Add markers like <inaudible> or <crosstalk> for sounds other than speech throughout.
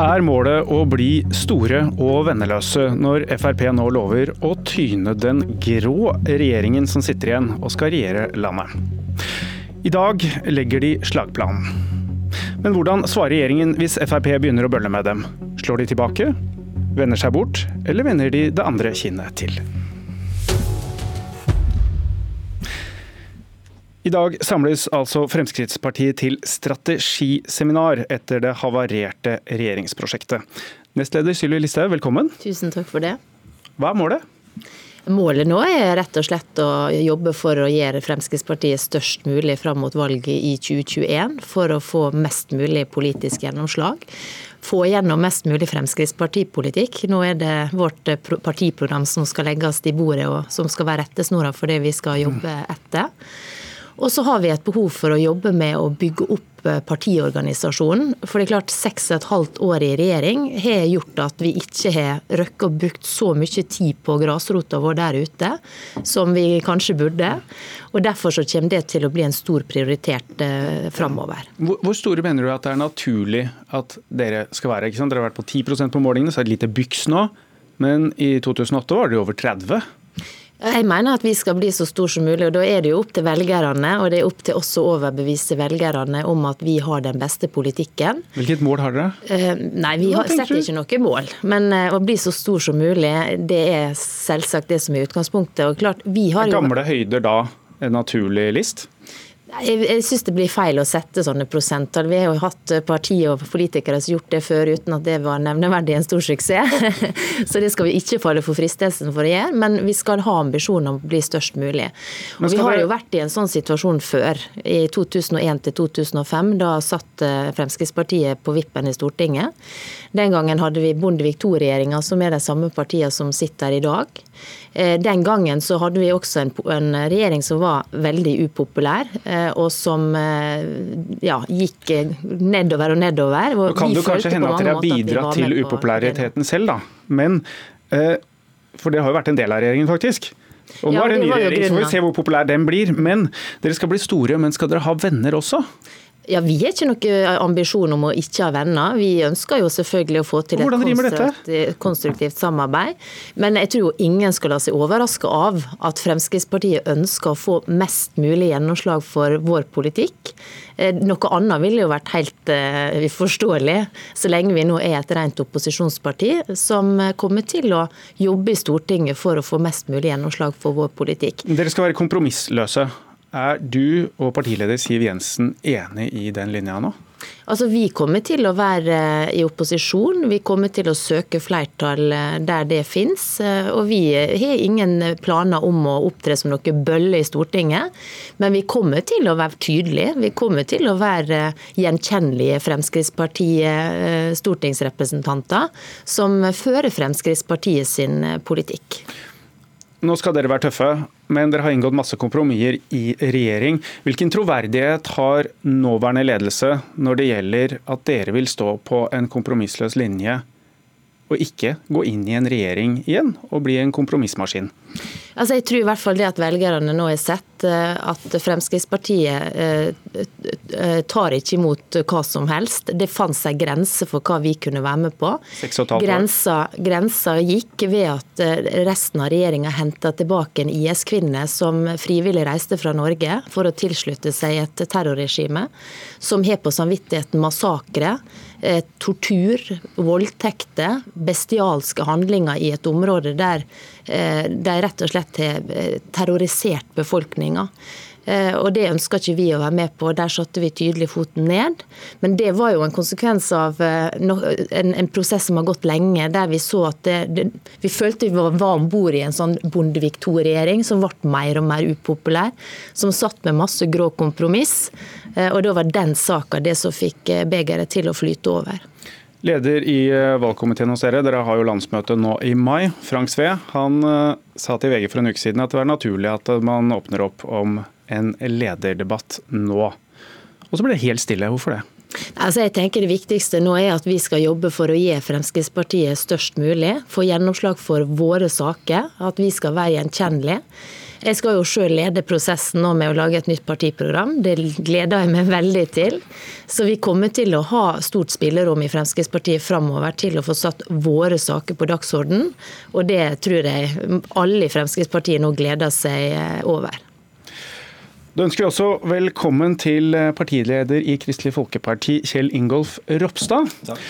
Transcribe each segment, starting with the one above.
Er målet å bli store og venneløse når Frp nå lover å tyne den grå regjeringen som sitter igjen og skal regjere landet? I dag legger de slagplanen. Men hvordan svarer regjeringen hvis Frp begynner å bølle med dem? Slår de tilbake? Vender seg bort? Eller vender de det andre kinnet til? I dag samles altså Fremskrittspartiet til strategiseminar etter det havarerte regjeringsprosjektet. Nestleder Sylvi Listhaug, velkommen. Tusen takk for det. Hva er målet? Målet nå er rett og slett å jobbe for å gjøre Fremskrittspartiet størst mulig fram mot valget i 2021, for å få mest mulig politisk gjennomslag. Få gjennom mest mulig Fremskrittspartipolitikk. Nå er det vårt partiprogram som skal legges i bordet, og som skal være rettesnora for det vi skal jobbe etter. Og så har vi et behov for å jobbe med å bygge opp eh, partiorganisasjonen. For det er klart, seks og et halvt år i regjering har gjort at vi ikke har røkket og brukt så mye tid på grasrota vår der ute som vi kanskje burde. Og Derfor så kommer det til å bli en stor prioritet eh, framover. Hvor, hvor store mener du at det er naturlig at dere skal være? Ikke sant? Dere har vært på 10% på målingene, så er det et lite byks nå. Men i 2008 var det jo over 30 jeg mener at vi skal bli så stor som mulig, og da er det jo opp til velgerne. Og det er opp til oss å overbevise velgerne om at vi har den beste politikken. Hvilket mål har dere? Uh, nei, vi har, setter ikke noe mål. Men uh, å bli så stor som mulig, det er selvsagt det som er utgangspunktet. Og klart, vi har er gamle høyder da en naturlig list? Jeg, jeg syns det blir feil å sette sånne prosenttall. Vi har jo hatt partier og politikere som har gjort det før uten at det var nevneverdig en stor suksess. <laughs> Så det skal vi ikke falle for fristelsen for å gjøre, men vi skal ha ambisjoner om å bli størst mulig. Og vi har jo vært i en sånn situasjon før. I 2001 til 2005, da satt eh, Fremskrittspartiet på vippen i Stortinget. Den gangen hadde vi Bondevik II-regjeringa, som er de samme partiene som sitter her i dag. Eh, den gangen så hadde vi også en, en regjering som var veldig upopulær, eh, og som eh, ja, gikk nedover og nedover. Og kan det kanskje hende at dere har bidratt til upopulariteten selv, da. Men, for det har jo vært en del av regjeringen, faktisk. Og nå ja, er det en ny regjering, så får vi se hvor populær den blir. Men dere skal bli store, men skal dere ha venner også? Ja, Vi har ikke noen ambisjon om å ikke ha venner. Vi ønsker jo selvfølgelig å få til et konstruktivt, konstruktivt, samarbeid. Men jeg tror jo ingen skal la seg overraske av at Fremskrittspartiet ønsker å få mest mulig gjennomslag for vår politikk. Eh, noe annet ville jo vært helt uh, uforståelig, så lenge vi nå er et rent opposisjonsparti som kommer til å jobbe i Stortinget for å få mest mulig gjennomslag for vår politikk. Dere skal være kompromissløse. Er du og partileder Siv Jensen enig i den linja nå? Altså, Vi kommer til å være eh, i opposisjon. Vi kommer til å søke flertall eh, der det finnes. Eh, og vi har ingen planer om å opptre som noe bølle i Stortinget. Men vi kommer til å være tydelige. Vi kommer til å være gjenkjennelige Fremskrittspartiet stortingsrepresentanter som fører Fremskrittspartiet sin politikk. Nå skal dere være tøffe, men dere har inngått masse kompromisser i regjering. Hvilken troverdighet har nåværende ledelse når det gjelder at dere vil stå på en kompromissløs linje og ikke gå inn i en regjering igjen og bli en kompromissmaskin? Altså jeg tror i hvert fall det at velgerne nå har sett eh, at Fremskrittspartiet eh, eh, tar ikke imot hva som helst. Det fantes en grense for hva vi kunne være med på. Grensa, grensa gikk ved at resten av regjeringa henta tilbake en IS-kvinne som frivillig reiste fra Norge for å tilslutte seg et terrorregime, som har på samvittigheten massakre tortur, voldtekter, bestialske handlinger i et område der de rett og slett har eh, terrorisert befolkninga. Eh, og Det ønska ikke vi å være med på. Der satte vi tydelig foten ned. Men det var jo en konsekvens av eh, en, prosess som har gått lenge, der vi så at det, det, vi følte vi var, om bord i en sånn Bondevik II-regjering som ble mer og mer upopulær. Som satt med masse grå kompromiss. Eh, og da var den saka det som fikk begeret til å flyte over. Leder i valgkomiteen hos dere, dere har jo landsmøte nå i mai. Frank Sve han sa til VG for en uke siden at det var naturlig at man åpner opp om en lederdebatt nå. Og så ble det helt stille. Hvorfor det? Altså jeg tenker Det viktigste nå er at vi skal jobbe for å gi Fremskrittspartiet størst mulig. Få gjennomslag for våre saker. At vi skal være gjenkjennelige. Jeg skal jo selv lede prosessen nå med å lage et nytt partiprogram. Det gleder jeg meg veldig til. Så vi kommer til å ha stort spillerom i Fremskrittspartiet framover til å få satt våre saker på dagsorden. Og det tror jeg alle i Fremskrittspartiet nå gleder seg over. Da ønsker vi også velkommen til eh, partileder i Kristelig Folkeparti, Kjell Ingolf Ropstad. Takk.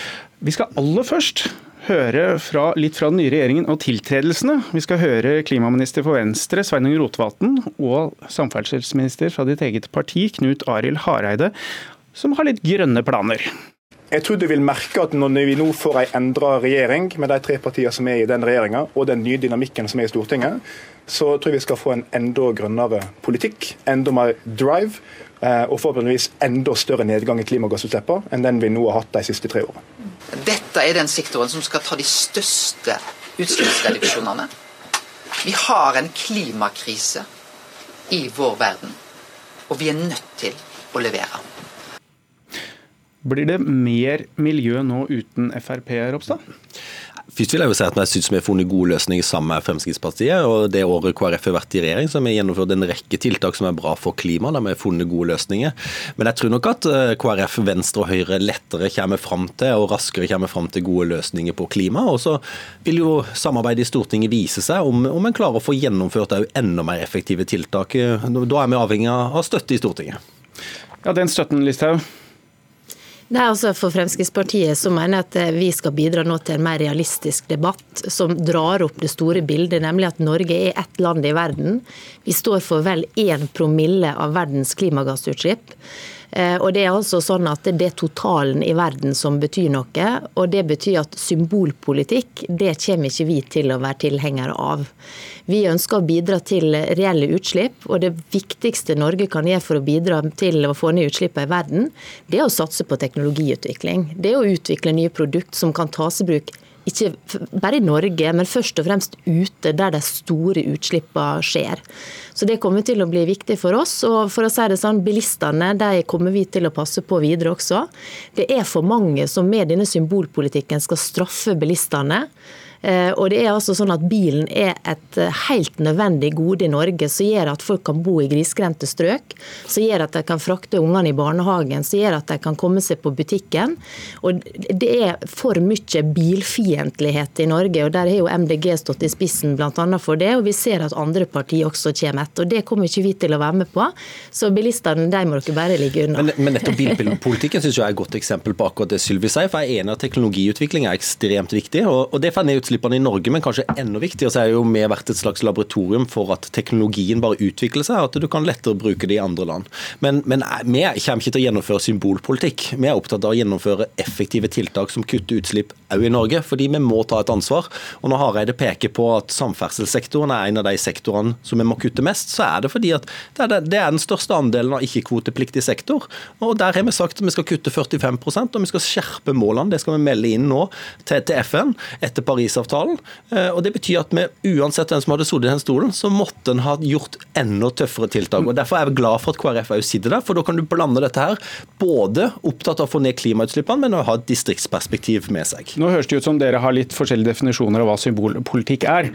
Vi skal aller først høre fra, litt fra den nye regjeringen og tiltredelsene. Vi skal høre klimaminister for Venstre, Sveinung Rotevatn, og samferdselsminister fra ditt eget parti, Knut Arild Hareide, som har litt grønne planer. Jeg tror du vil merke at når vi nå får en endra regjering med de tre partiene som er i den regjeringa, og den nye dynamikken som er i Stortinget, så tror jeg vi skal få en enda grønnere politikk, enda mer drive, eh, og forhåpentligvis enda større nedgang i klimagassutslippene enn den vi nå har hatt de siste tre årene. Dette er den sektoren som skal ta de største utslippsreduksjonene. Vi har en klimakrise i vår verden, og vi er nødt til å levere. Blir det mer miljø nå uten Frp, Ropstad? Først vil jeg jo si at Jeg synes vi har funnet gode løsninger sammen med Fremskrittspartiet. og Det året KrF har vært i regjering, så har vi gjennomført en rekke tiltak som er bra for klimaet. Der vi har funnet gode løsninger. Men jeg tror nok at eh, KrF, Venstre og Høyre lettere kommer fram til og raskere kommer fram til gode løsninger på klima. Og så vil jo samarbeidet i Stortinget vise seg om, om en klarer å få gjennomført enda mer effektive tiltak. Da er vi avhengig av støtte i Stortinget. Ja, Den støtten, Listhaug, Nei, altså For Fremskrittspartiet så mener jeg at eh, vi skal bidra nå til en mer realistisk debatt som drar opp det store bildet, nemlig at Norge er ett land i verden. Vi står for vel én promille av verdens klimagassutslipp. Eh, og Det er altså sånn at det er totalen i verden som betyr noe. og Det betyr at symbolpolitikk det kommer ikke vi til å være tilhengere av. Vi ønsker å bidra til reelle utslipp. og Det viktigste Norge kan gjøre for å bidra til å få ned utslippene i verden, det er å satse på teknologiutvikling. Det er å utvikle nye produkter som kan tas i bruk ikke bare i Norge, men først og fremst ute der de store utslippene skjer. Så Det kommer til å bli viktig for oss. og for å si det sånn, Bilistene de kommer vi til å passe på videre også. Det er for mange som med denne symbolpolitikken skal straffe bilistene. Eh, og det er altså sånn at Bilen er et eh, helt nødvendig gode i Norge, som gjør at folk kan bo i grisgrendte strøk, som gjør at de kan frakte ungene i barnehagen, som gjør at de kan komme seg på butikken. Og Det er for mye bilfiendtlighet i Norge, og der har jo MDG stått i spissen bl.a. for det. og Vi ser at andre partier også kommer etter. og Det kommer ikke vi til å være med på. Så bilistene de må dere bare ligge unna. Men, men nettopp bilpolitikken synes jeg er et godt eksempel på akkurat det Sylvi sier. for jeg er enig at Teknologiutvikling er ekstremt viktig. og, og det jeg ned utslippene i Norge, men kanskje enda viktigere så er jo vi vært et slags laboratorium for at teknologien bare utvikler seg, at du kan lettere bruke det i andre land. Men, men vi kommer ikke til å gjennomføre symbolpolitikk. Vi er opptatt av å gjennomføre effektive tiltak som kutter utslipp òg i Norge, fordi vi må ta et ansvar. Og når Hareide peker på at samferdselssektoren er en av de sektorene som vi må kutte mest, så er det fordi at det er den største andelen av ikke-kvotepliktig sektor. Og Der har vi sagt at vi skal kutte 45% og vi skal skjerpe målene. Det skal vi melde inn nå til, til FN etter Paris Parisavtalen. Eh, og Det betyr at vi, uansett hvem som hadde sittet i den stolen, så måtte en ha gjort enda tøffere tiltak. og Derfor er jeg glad for at KrF òg sitter der, for da kan du blande dette her. Både opptatt av å få ned klimautslippene, men å ha et distriktsperspektiv med seg. Nå høres det ut som dere har litt forskjellige definisjoner av hva symbolpolitikk er.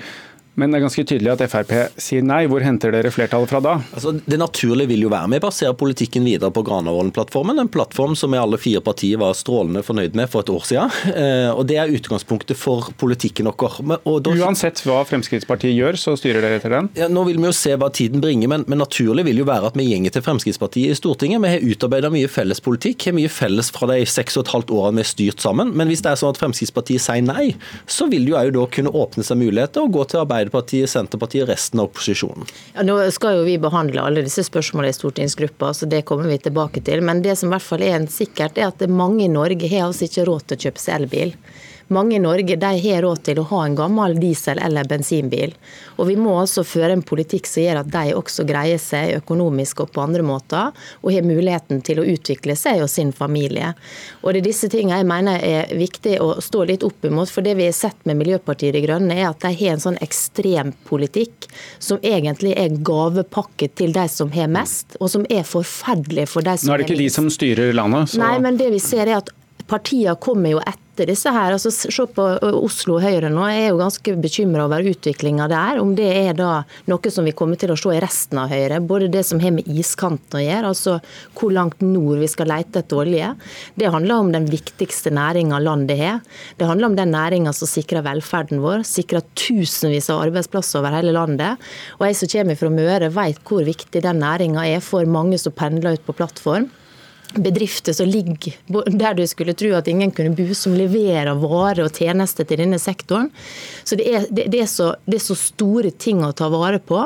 Men det er ganske tydelig at Frp sier nei. Hvor henter dere flertallet fra da? Altså, det naturlige vil jo være med å basere politikken videre på Granavolden-plattformen. En plattform som vi alle fire partier var strålende fornøyd med for et år siden. Eh, og Det er utgangspunktet for politikken vår. Da... Uansett hva Fremskrittspartiet gjør, så styrer dere etter den? Ja, nå vil vi jo se hva tiden bringer, men, men naturlig vil jo være at vi gjenger til Fremskrittspartiet i Stortinget. Vi har utarbeidet mye felles politikk, har mye felles fra de seks og et halvt årene vi har styrt sammen. Men hvis det er sånn at Fremskrittspartiet sier nei, så vil jo da kunne åpne seg muligheter og gå til arbeid Arbeiderpartiet, Senterpartiet og resten av opposisjonen. Ja, nå skal jo vi behandle alle disse spørsmålene i stortingsgruppa, så det kommer vi tilbake til. Men det som i hvert fall er sikkert, er at mange i Norge har altså ikke råd til å kjøpe seg elbil. Mange i Norge de har råd til å ha en gammel diesel- eller bensinbil. Og Vi må altså føre en politikk som gjør at de også greier seg økonomisk og på andre måter, og har muligheten til å utvikle seg og sin familie. Og Det er disse tingene jeg mener er viktig å stå litt opp imot. For det vi har sett med Miljøpartiet De Grønne, er at de har en sånn ekstrempolitikk som egentlig er gavepakke til de som har mest, og som er forferdelig for de som har minst. Nå er det ikke de som styrer landet? Så... Nei, men det vi ser er at partiene kommer jo etter disse her. Altså, se på Oslo Høyre nå. Jeg er jo ganske bekymra over utviklinga der. Om det er da noe som vi kommer til å se i resten av Høyre. Både det som har med iskanten å gjøre, altså hvor langt nord vi skal lete etter olje. Det handler om den viktigste næringa landet har. Det handler om den næringa som sikrer velferden vår, sikrer tusenvis av arbeidsplasser over hele landet. Og jeg som kommer fra Møre, vet hvor viktig den næringa er for mange som pendler ut på plattform bedrifter som ligger der du skulle tro at ingen kunne bo, som leverer varer og tjenester til denne sektoren. Så det er, det, er, så, det er så store ting å ta vare på.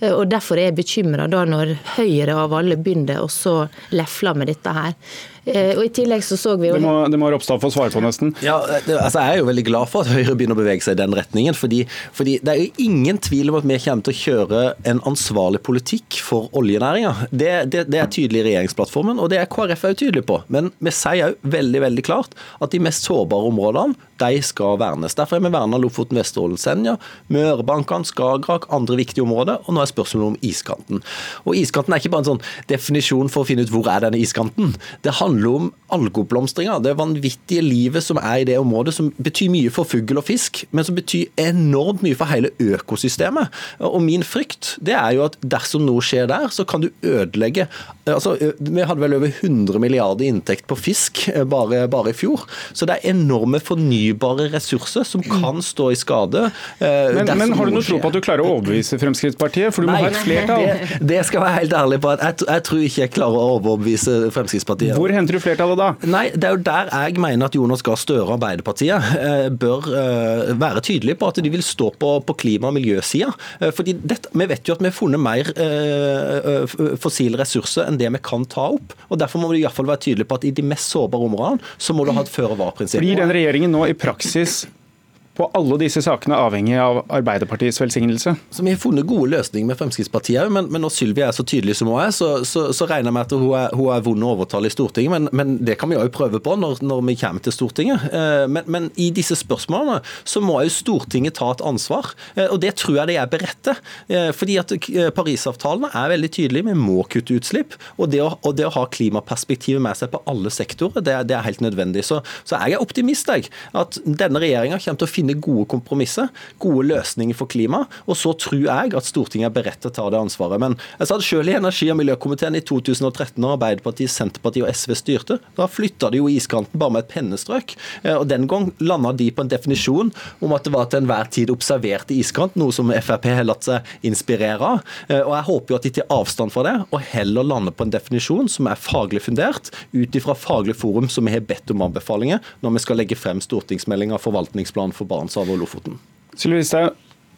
Eh, og Derfor er jeg bekymra når Høyre av alle begynner å lefle med dette her. Eh, og i tillegg så så vi jo... Det må, det må Ropstad få svare på, nesten. Ja, altså Jeg er jo veldig glad for at Høyre begynner å bevege seg i den retningen. Fordi, fordi Det er jo ingen tvil om at vi kommer til å kjøre en ansvarlig politikk for oljenæringa. Det, det, det, er tydelig i regjeringsplattformen, og det er KrF òg tydelig på. Men vi sier òg veldig veldig klart at de mest sårbare områdene de skal vernes. Derfor er vi verna Lofoten, Vesterålen, Senja, Mørebankene, Skagerrak, andre viktige områder. Og nå er spørsmålet om iskanten. Og Iskanten er ikke bare en sånn definisjon for å finne ut hvor er denne iskanten. Det handler om algeoppblomstringa, det vanvittige livet som er i det området, som betyr mye for fugl og fisk, men som betyr enormt mye for hele økosystemet. Og min frykt det er jo at dersom noe skjer der, så kan du ødelegge altså, Vi hadde vel over 100 milliarder i inntekt på fisk bare, bare i fjor. Så det er enorme fornybare ressurser som kan stå i skade. Men, men har du noe tro på at du klarer å overbevise Fremskrittspartiet? For du må ha et flertall. Det, det, skal jeg være helt ærlig på. at jeg, jeg, tror ikke jeg klarer å overbevise Fremskrittspartiet. Hvor henter du flertallet da? Nei, Det er jo der jeg mener at Jonas Gahr Støre og Arbeiderpartiet eh, bør eh, være tydelige på at de vil stå på, på klima- og miljøsida. Eh, fordi dette, Vi vet jo at vi har funnet mer fossile ressurser enn det vi kan ta opp. og Derfor må vi i hvert fall være tydelige på at i de mest sårbare områdene så må du ha et føre-var-prinsipp. Blir den regjeringen nå i praksis på alle disse sakene avhengig av Arbeiderpartiets velsignelse? Så Vi har funnet gode løsninger med Fremskrittspartiet òg, men, men, når Sylvi er så tydelig som hun er, så, så, så regner jeg med at hun er, hun er vond å overtale i Stortinget. Men, men det kan vi òg prøve på når, når, vi kommer til Stortinget. Eh, men, men, i disse spørsmålene så må jo Stortinget ta et ansvar, eh, og det tror jeg de er beredt. Eh, fordi at Parisavtalene er veldig tydelige, vi må kutte utslipp. Og det å, og det å ha klimaperspektivet med seg på alle sektorer, det, det er helt nødvendig. Så, så jeg er optimist, jeg. At denne regjeringa kommer til å finne finne gode kompromisser, gode løsninger for klima. Og så tror jeg at Stortinget er beredt til å ta det ansvaret. Men jeg satt selv i energi- og miljøkomiteen i 2013 når Arbeiderpartiet, Senterpartiet og SV styrte. Da flytta de jo iskanten bare med et pennestrøk. Eh, og Den gang landa de på en definisjon om at det var til enhver tid observert iskant, noe som Frp har latt seg inspirere av. Eh, og Jeg håper jo at de tar avstand fra det, og heller lander på en definisjon som er faglig fundert, ut ifra faglig forum som vi har bedt om anbefalinger når vi skal legge frem stortingsmeldinga forvaltningsplan for Barentshavet og Lofoten. Sylvi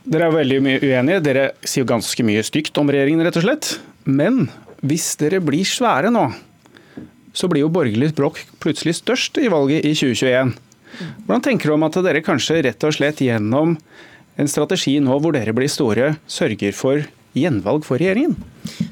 dere er veldig mye uenige. Dere sier ganske mye stygt om regjeringen, rett og slett. Men hvis dere blir svære nå, så blir jo borgerlig bråk plutselig størst i valget i 2021. Hvordan tenker du om at dere kanskje rett og slett gjennom en strategi nå hvor dere blir store, sørger for gjenvalg for regjeringen?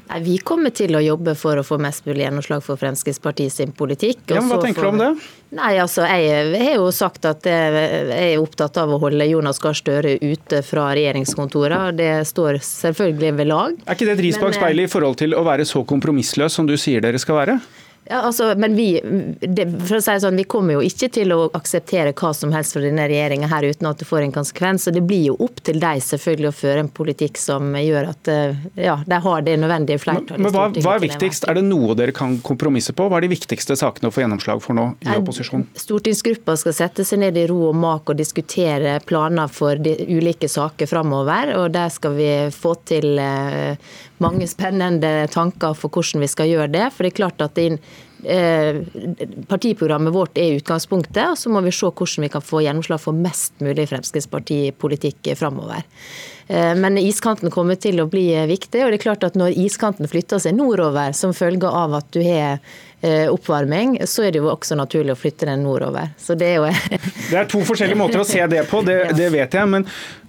Nei, Vi kommer til å jobbe for å få mest mulig gjennomslag for Fremskrittspartiet sin politikk. Ja, men Hva tenker du om det? Nei, altså, Jeg har jo sagt at jeg er opptatt av å holde Jonas Gahr Støre ute fra regjeringskontorene. Det står selvfølgelig ved lag. Er ikke det et ris bak eh, speilet i forhold til å være så kompromissløs som du sier dere skal være? Ja, altså, men vi, det, for å si sånn, vi kommer jo ikke til å akseptere hva som helst fra denne regjeringa her uten at det får en konsekvens. og Det blir jo opp til de selvfølgelig å føre en politikk som gjør at eh, ja, de har det nødvendige flertallet. Men, men hva, hva, er viktigst? Er det noe dere kan kompromisse på? Hva er de viktigste sakene å få gjennomslag for nå i opposisjon? Stortingsgruppa skal sette seg ned i ro og mak og diskutere planer for de ulike saker framover. Og der skal vi få til eh, mange spennende tanker for hvordan vi skal gjøre det. For det er klart at det eh, partiprogrammet vårt er utgangspunktet, og så må vi se hvordan vi kan få gjennomslag for mest mulig Fremskrittspartipolitikk framover. Eh, men iskanten kommer til å bli viktig. og det er klart at Når iskanten flytter seg nordover som følge av at du har eh, oppvarming, så er det jo også naturlig å flytte den nordover. Så Det er jo <laughs> Det er to forskjellige måter å se det på, det, det vet jeg. Men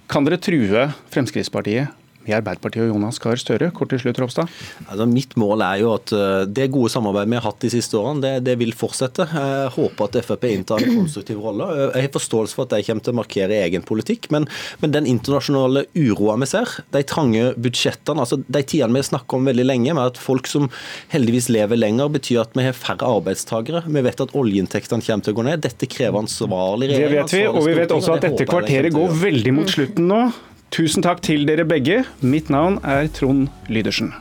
kan dere true Fremskrittspartiet i Arbeiderpartiet og Jonas Gahr Støre. Kort til slutt, Ropstad. Altså, mitt mål er jo at eh, det gode samarbeidet vi har hatt de siste årene, det, det vil fortsette. Jeg håper at Frp inntar en konstruktiv rolle. Jeg har forståelse for at de kommer til å markere egen politikk, men, men den internasjonale uroa vi ser, de trange budsjettene, altså de tidene vi snakker om veldig lenge, med at folk som heldigvis lever lenger, betyr at vi har færre arbeidstakere. Vi vet at oljeinntektene kommer til å gå ned. Dette krever ansvarlig regjering. Det vet vi, og vi vet også at dette kvarteret går veldig mot slutten nå. Tusen takk til dere begge. Mitt navn er Trond Lydersen.